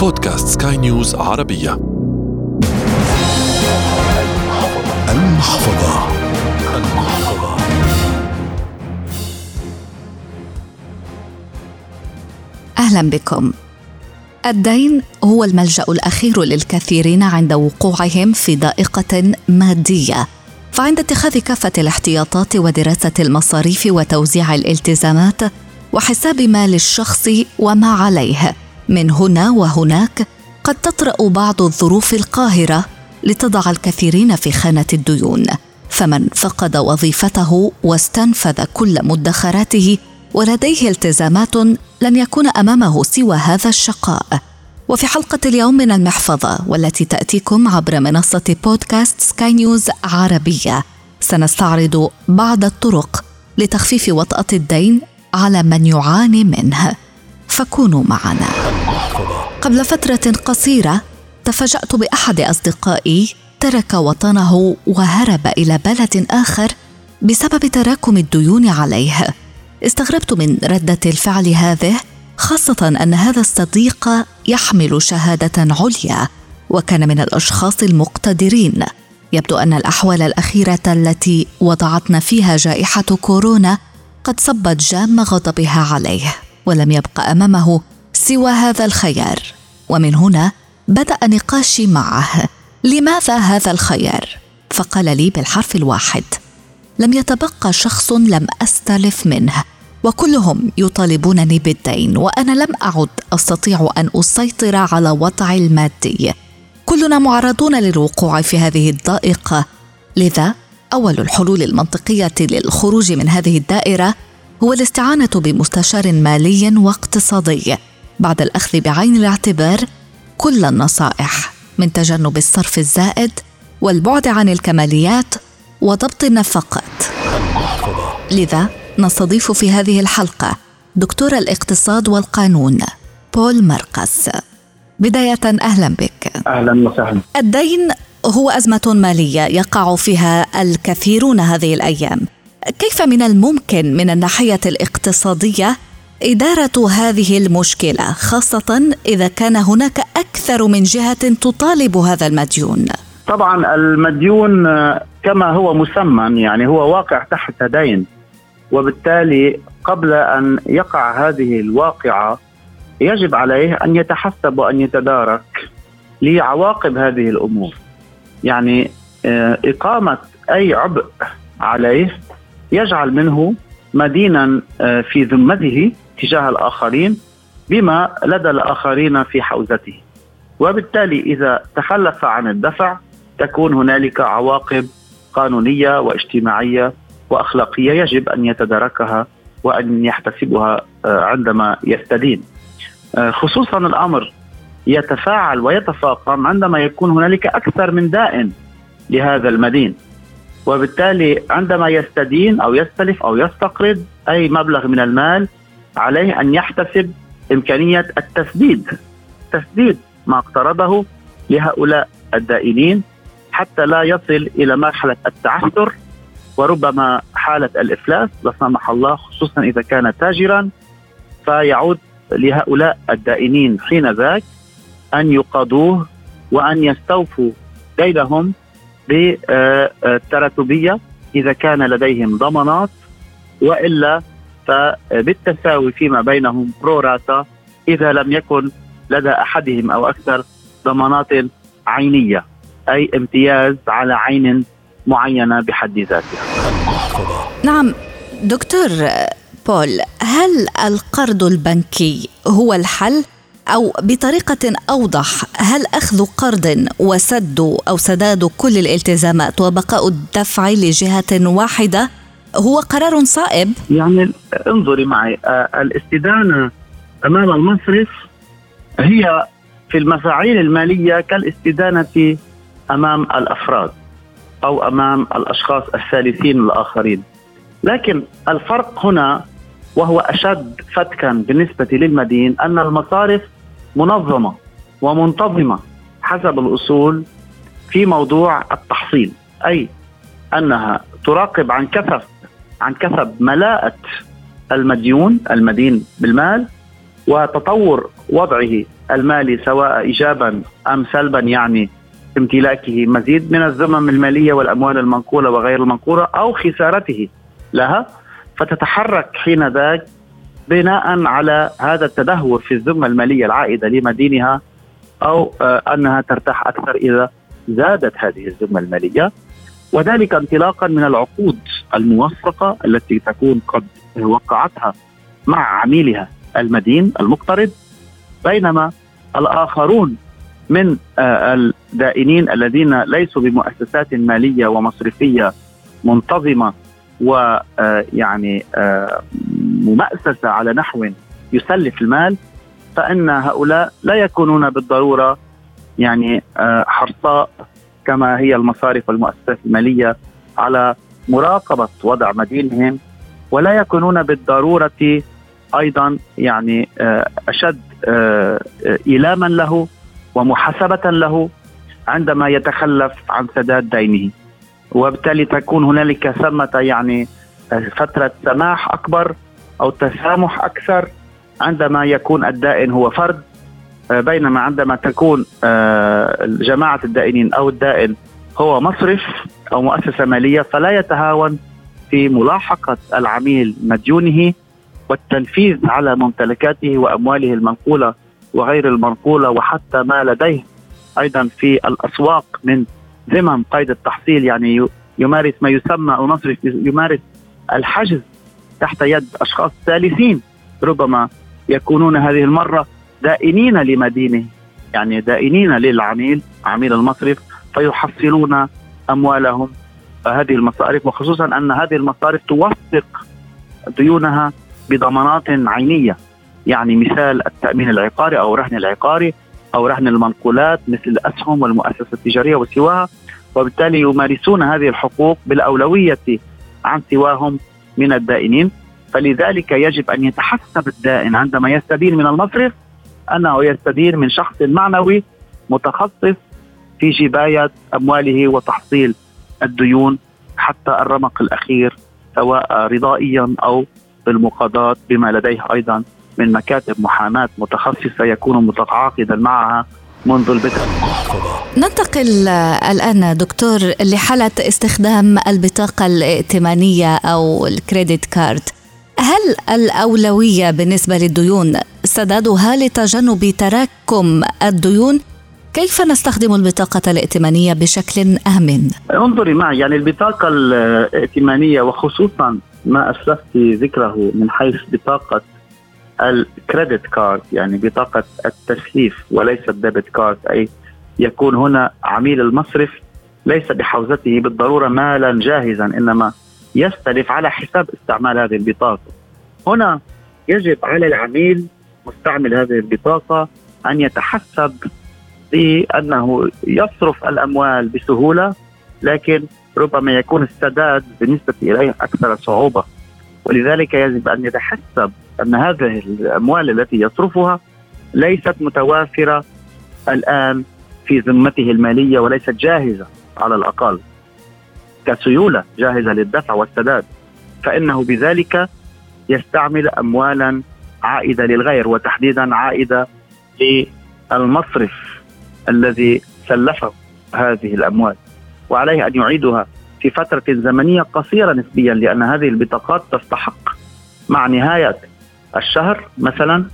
بودكاست سكاي نيوز عربية. المحفظة. المحفظة أهلا بكم. الدين هو الملجأ الأخير للكثيرين عند وقوعهم في ضائقة مادية. فعند اتخاذ كافة الاحتياطات ودراسة المصاريف وتوزيع الالتزامات وحساب ما للشخص وما عليه من هنا وهناك قد تطرأ بعض الظروف القاهرة لتضع الكثيرين في خانة الديون. فمن فقد وظيفته واستنفذ كل مدخراته ولديه التزامات لن يكون أمامه سوى هذا الشقاء. وفي حلقة اليوم من المحفظة والتي تأتيكم عبر منصة بودكاست سكاي نيوز عربية سنستعرض بعض الطرق لتخفيف وطأة الدين على من يعاني منه. فكونوا معنا. قبل فترة قصيرة تفاجأت بأحد أصدقائي ترك وطنه وهرب إلى بلد آخر بسبب تراكم الديون عليه. استغربت من ردة الفعل هذه خاصة أن هذا الصديق يحمل شهادة عليا وكان من الأشخاص المقتدرين. يبدو أن الأحوال الأخيرة التي وضعتنا فيها جائحة كورونا قد صبت جام غضبها عليه. ولم يبق أمامه سوى هذا الخيار. ومن هنا بدأ نقاشي معه لماذا هذا الخيار؟ فقال لي بالحرف الواحد لم يتبقى شخص لم أستلف منه وكلهم يطالبونني بالدين وأنا لم أعد أستطيع أن أسيطر على وضعي المادي. كلنا معرضون للوقوع في هذه الضائقة. لذا أول الحلول المنطقية للخروج من هذه الدائرة هو الاستعانة بمستشار مالي واقتصادي بعد الأخذ بعين الاعتبار كل النصائح من تجنب الصرف الزائد والبعد عن الكماليات وضبط النفقات. لذا نستضيف في هذه الحلقة دكتور الاقتصاد والقانون بول مرقس. بداية أهلا بك. أهلا وسهلا. الدين هو أزمة مالية يقع فيها الكثيرون هذه الأيام. كيف من الممكن من الناحية الاقتصادية إدارة هذه المشكلة خاصة إذا كان هناك أكثر من جهة تطالب هذا المديون؟ طبعا المديون كما هو مسمى يعني هو واقع تحت دين وبالتالي قبل أن يقع هذه الواقعة يجب عليه أن يتحسب وأن يتدارك لعواقب هذه الأمور. يعني إقامة أي عبء عليه يجعل منه مدينا في ذمته تجاه الآخرين بما لدى الآخرين في حوزته. وبالتالي إذا تخلف عن الدفع تكون هنالك عواقب قانونية واجتماعية وأخلاقية يجب أن يتداركها وأن يحتسبها عندما يستدين. خصوصا الأمر يتفاعل ويتفاقم عندما يكون هنالك أكثر من دائن لهذا المدين. وبالتالي عندما يستدين أو يستلف أو يستقرض أي مبلغ من المال عليه أن يحتسب إمكانية التسديد تسديد ما اقترضه لهؤلاء الدائنين حتى لا يصل إلى مرحلة التعثر وربما حالة الإفلاس لا سمح الله خصوصا إذا كان تاجرا فيعود لهؤلاء الدائنين حين ذاك أن يقاضوه وأن يستوفوا دينهم بالتراتبية إذا كان لديهم ضمانات وإلا فبالتساوي فيما بينهم pro rata إذا لم يكن لدى أحدهم أو أكثر ضمانات عينية أي امتياز على عين معينة بحد ذاتها. نعم دكتور بول هل القرض البنكي هو الحل أو بطريقة أوضح هل أخذ قرض وسد أو سداد كل الالتزامات وبقاء الدفع لجهة واحدة هو قرار صائب؟ يعني انظري معي الاستدانة أمام المصرف هي في المفاعيل المالية كالاستدانة أمام الأفراد أو أمام الأشخاص الثالثين الآخرين لكن الفرق هنا وهو أشد فتكا بالنسبة للمدين أن المصارف منظمة ومنتظمة حسب الأصول في موضوع التحصيل أي أنها تراقب عن كثب عن كثب ملاءة المديون المدين بالمال وتطور وضعه المالي سواء ايجابا أم سلبا يعني امتلاكه مزيد من الذمم المالية والأموال المنقولة وغير المنقولة أو خسارته لها فتتحرك حين ذاك بناء على هذا التدهور في الذمة المالية العائدة لمدينها أو آه، أنها ترتاح أكثر إذا زادت هذه الذمة المالية. وذلك انطلاقا من العقود الموثقة التي تكون قد وقعتها مع عميلها المدين المقترض بينما الآخرون من آه، الدائنين الذين ليسوا بمؤسسات مالية ومصرفية منتظمة ويعني ممأسسة على نحو يسلف المال فإن هؤلاء لا يكونون بالضرورة يعني آه، حرصاء كما هي المصارف والمؤسسات المالية على مراقبة وضع مدينهم ولا يكونون بالضرورة أيضا يعني آه، أشد آه، إيلاما له ومحاسبة له عندما يتخلف عن سداد دينه. وبالتالي تكون هنالك ثمة يعني فترة سماح أكبر أو تسامح أكثر عندما يكون الدائن هو فرد آه، بينما عندما تكون آه، جماعة الدائنين أو الدائن هو مصرف أو مؤسسة مالية فلا يتهاون في ملاحقة العميل مديونه والتنفيذ على ممتلكاته وأمواله المنقولة وغير المنقولة وحتى ما لديه. أيضا في الأسواق من ذمم قيد التحصيل يعني يمارس ما يسمى المصرف يمارس الحجز تحت يد أشخاص ثالثين ربما يكونون هذه المرة دائنين لمدينه يعني دائنين للعميل عميل المصرف فيحصلون أموالهم. هذه المصارف وخصوصا أن هذه المصارف توثق ديونها بضمانات عينية. يعني مثال التأمين العقاري أو رهن العقاري أو رهن المنقولات مثل الأسهم والمؤسسة التجارية وسواها وبالتالي يمارسون هذه الحقوق بالأولوية عن سواهم من الدائنين فلذلك يجب أن يتحسب الدائن عندما يستدين من المصرف أنه يستدين من شخص معنوي متخصص في جباية أمواله وتحصيل الديون حتى الرمق الأخير سواء رضائيا أو بالمقاضاة بما لديه أيضا من مكاتب محاماة متخصصة يكون متعاقدا معها منذ البدء. ننتقل الآن دكتور لحالة استخدام البطاقة الائتمانية أو الكريدت كارد. هل الأولوية بالنسبة للديون سدادها لتجنب تراكم الديون؟ كيف نستخدم البطاقة الائتمانية بشكل آمن؟ انظري معي يعني البطاقة الائتمانية وخصوصا ما أسلفت ذكره من حيث بطاقة ال credit card يعني بطاقة التسليف وليس ال debit card أي يكون هنا عميل المصرف ليس بحوزته بالضرورة مالا جاهزا إنما يستلف على حساب استعمال هذه البطاقة. هنا يجب على العميل مستعمل هذه البطاقة أن يتحسب بأنه يصرف الأموال بسهولة لكن ربما يكون السداد بالنسبة إليه أكثر صعوبة. ولذلك يجب أن يتحسب أن هذه الأموال التي يصرفها ليست متوافرة الآن في ذمته المالية وليست جاهزة على الأقل. كسيولة جاهزة للدفع والسداد. فإنه بذلك يستعمل أموالا عائدة للغير وتحديدا عائدة للمصرف الذي سلفه هذه الأموال. وعليه أن يعيدها في فترة زمنية قصيرة نسبيا لأن هذه البطاقات تستحق مع نهاية الشهر مثلا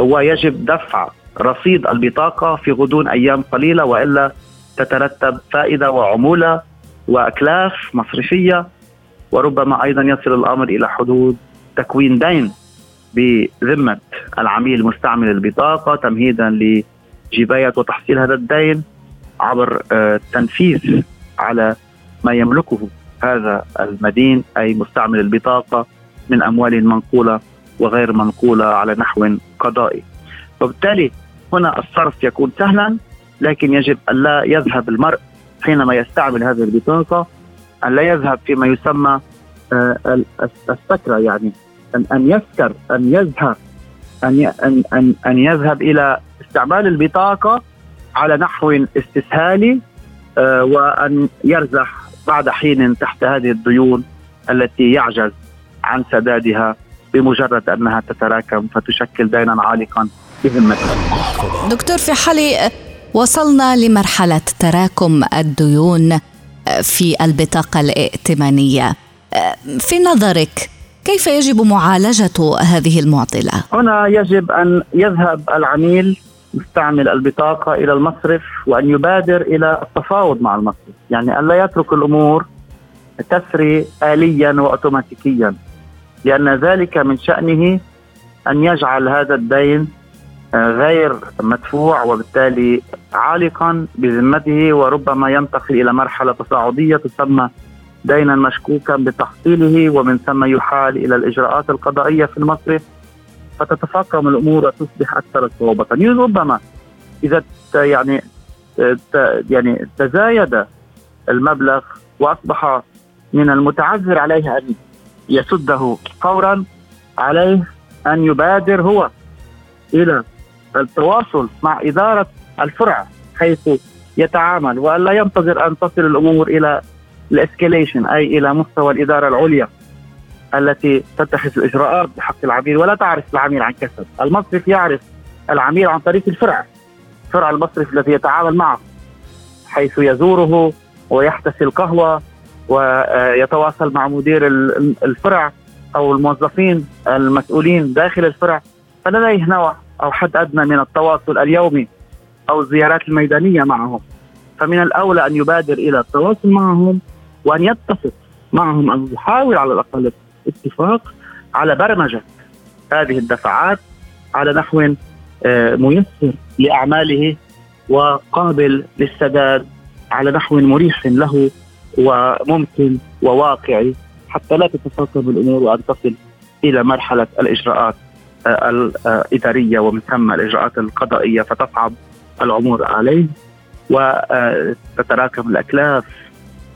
هو يجب دفع رصيد البطاقة في غضون أيام قليلة وإلا تترتب فائدة وعمولة وأكلاف مصرفية وربما أيضا يصل الأمر إلى حدود تكوين دين بذمة العميل مستعمل البطاقة تمهيدا لجباية وتحصيل هذا الدين عبر آه، على ما يملكه هذا المدين أي مستعمل البطاقة من أموال منقولة وغير منقولة على نحو قضائي. وبالتالي هنا الصرف يكون سهلا لكن يجب أن لا يذهب المرء حينما يستعمل هذه البطاقة أن لا يذهب فيما يسمى آه، السكرة يعني أن أن يسكر أن يذهب أن أن أن أن يذهب إلى استعمال البطاقة على نحو استسهالي آه، وأن يرزح بعد حين تحت هذه الديون التي يعجز عن سدادها بمجرد أنها تتراكم فتشكل دينا عالقا بذمتها. دكتور في حال وصلنا لمرحلة تراكم الديون في البطاقة الائتمانية في نظرك كيف يجب معالجة هذه المعضلة؟ هنا يجب أن يذهب العميل مستعمل البطاقة إلى المصرف وأن يبادر إلى التفاوض مع المصرف، يعني أن لا يترك الأمور تسري آليا وأوتوماتيكيا لأن ذلك من شأنه أن يجعل هذا الدين آه، غير مدفوع وبالتالي عالقا بذمته وربما ينتقل إلى مرحلة تصاعدية تسمى دينا مشكوكا بتحصيله ومن ثم يحال إلى الإجراءات القضائية في المصرف فتتفاقم الأمور وتصبح أكثر صعوبة. ربما إذا يعني يعني تزايد المبلغ وأصبح من المتعذر عليه أن يسده فورا عليه أن يبادر هو إلى التواصل مع إدارة الفرع حيث يتعامل والا ينتظر أن تصل الأمور إلى الاسكيليشن أي إلى مستوى الإدارة العليا التي تتخذ الإجراءات بحق العميل. ولا تعرف العميل عن كسب، المصرف يعرف العميل عن طريق الفرع، فرع المصرف الذي يتعامل معه حيث يزوره ويحتسي القهوة ويتواصل مع مدير الفرع أو الموظفين المسؤولين داخل الفرع. فلديه نوع أو حد أدنى من التواصل اليومي أو الزيارات الميدانية معهم. فمن الأولى أن يبادر إلى التواصل معهم وأن يتفق معهم أن يحاول على الأقل الاتفاق على برمجة هذه الدفعات على نحو آه، ميسر لأعماله وقابل للسداد على نحو مريح له وممكن وواقعي حتى لا تتفاقم الأمور وأن تصل إلى مرحلة الإجراءات آه، الاداريه ومن ثم الإجراءات القضائية فتصعب الأمور عليه وتتراكم الأكلاف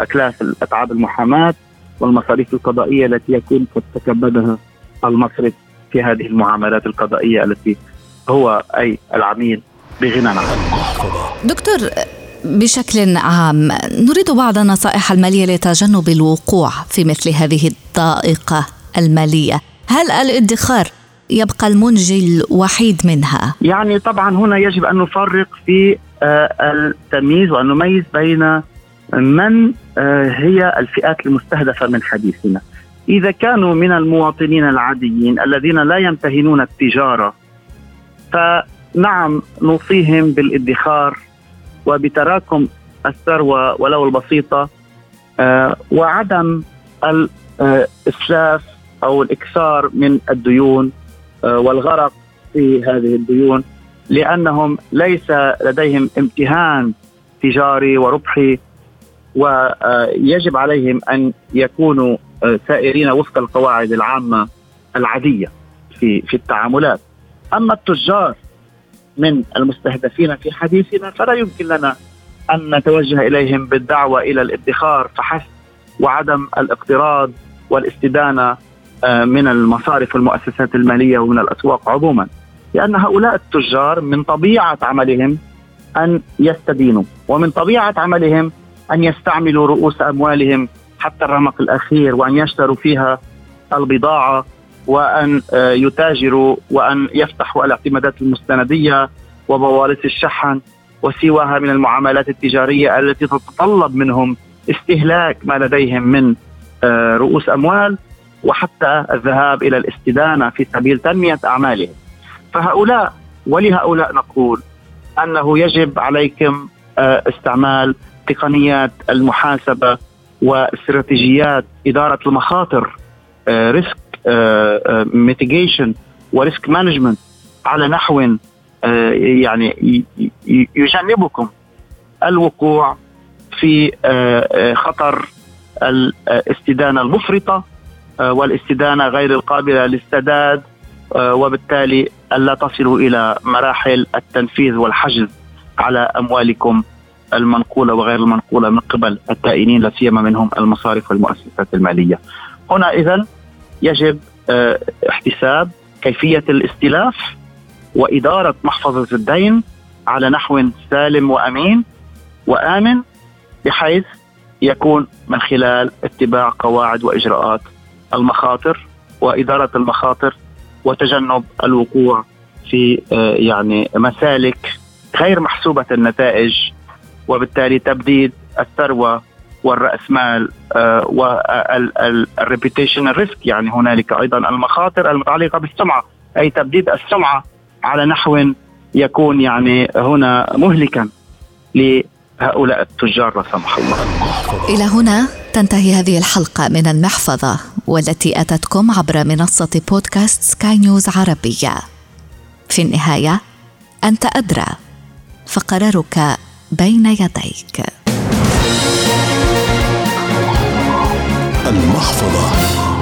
أكلاف اتعاب المحاماة والمصاريف القضائية التي يكون قد تكبدها المصرف في هذه المعاملات القضائية التي هو أي العميل بغنى عنها. دكتور بشكل عام نريد بعض النصائح المالية لتجنب الوقوع في مثل هذه الضائقة المالية. هل الادخار يبقى المنجي الوحيد منها؟ يعني طبعا هنا يجب أن نفرق في آه، التمييز وأن نميز بين من آه، هي الفئات المستهدفة من حديثنا. إذا كانوا من المواطنين العاديين الذين لا يمتهنون التجارة فنعم نوصيهم بالادخار وبتراكم الثروة ولو البسيطة آه، وعدم الاسلاف أو الإكثار من الديون آه، والغرق في هذه الديون لأنهم ليس لديهم امتهان تجاري وربحي ويجب عليهم أن يكونوا آه، سائرين وفق القواعد العامة العادية في في التعاملات. أما التجار من المستهدفين في حديثنا فلا يمكن لنا أن نتوجه إليهم بالدعوة إلى الادخار فحسب وعدم الاقتراض والاستدانة آه، من المصارف والمؤسسات المالية ومن الأسواق عموما. لأن هؤلاء التجار من طبيعة عملهم أن يستدينوا ومن طبيعة عملهم أن يستعملوا رؤوس أموالهم حتى الرمق الأخير وأن يشتروا فيها البضاعة وأن آه، يتاجروا وأن يفتحوا الاعتمادات المستندية وبوارث الشحن وسواها من المعاملات التجارية التي تتطلب منهم استهلاك ما لديهم من آه، رؤوس أموال وحتى الذهاب إلى الاستدانة في سبيل تنمية أعمالهم. فهؤلاء ولهؤلاء نقول أنه يجب عليكم آه، استعمال تقنيات المحاسبة واستراتيجيات إدارة المخاطر risk mitigation و risk management على نحو آه، يعني يجنبكم الوقوع في آه، آه، خطر الاستدانة المفرطة والاستدانة غير القابلة للسداد وبالتالي ألا تصلوا إلى مراحل التنفيذ والحجز على أموالكم المنقولة وغير المنقولة من قبل الدائنين لا سيما منهم المصارف والمؤسسات المالية. هنا اذا يجب آه، احتساب كيفية الاستلاف وإدارة محفظة الدين على نحو سالم وأمين وآمن بحيث يكون من خلال اتباع قواعد وإجراءات المخاطر وإدارة المخاطر وتجنب الوقوع في آه، يعني مسالك غير محسوبة النتائج وبالتالي تبديد الثروة والراسمال وال reputation risk يعني هنالك أيضا المخاطر المتعلقة بالسمعة أي تبديد السمعة على نحو يكون يعني هنا مهلكا لهؤلاء التجار لا سمح الله. إلى هنا تنتهي هذه الحلقة من المحفظة والتي أتتكم عبر منصة بودكاست سكاي نيوز عربية. في النهاية أنت أدرى فقرارك بين يديك. المحفظة.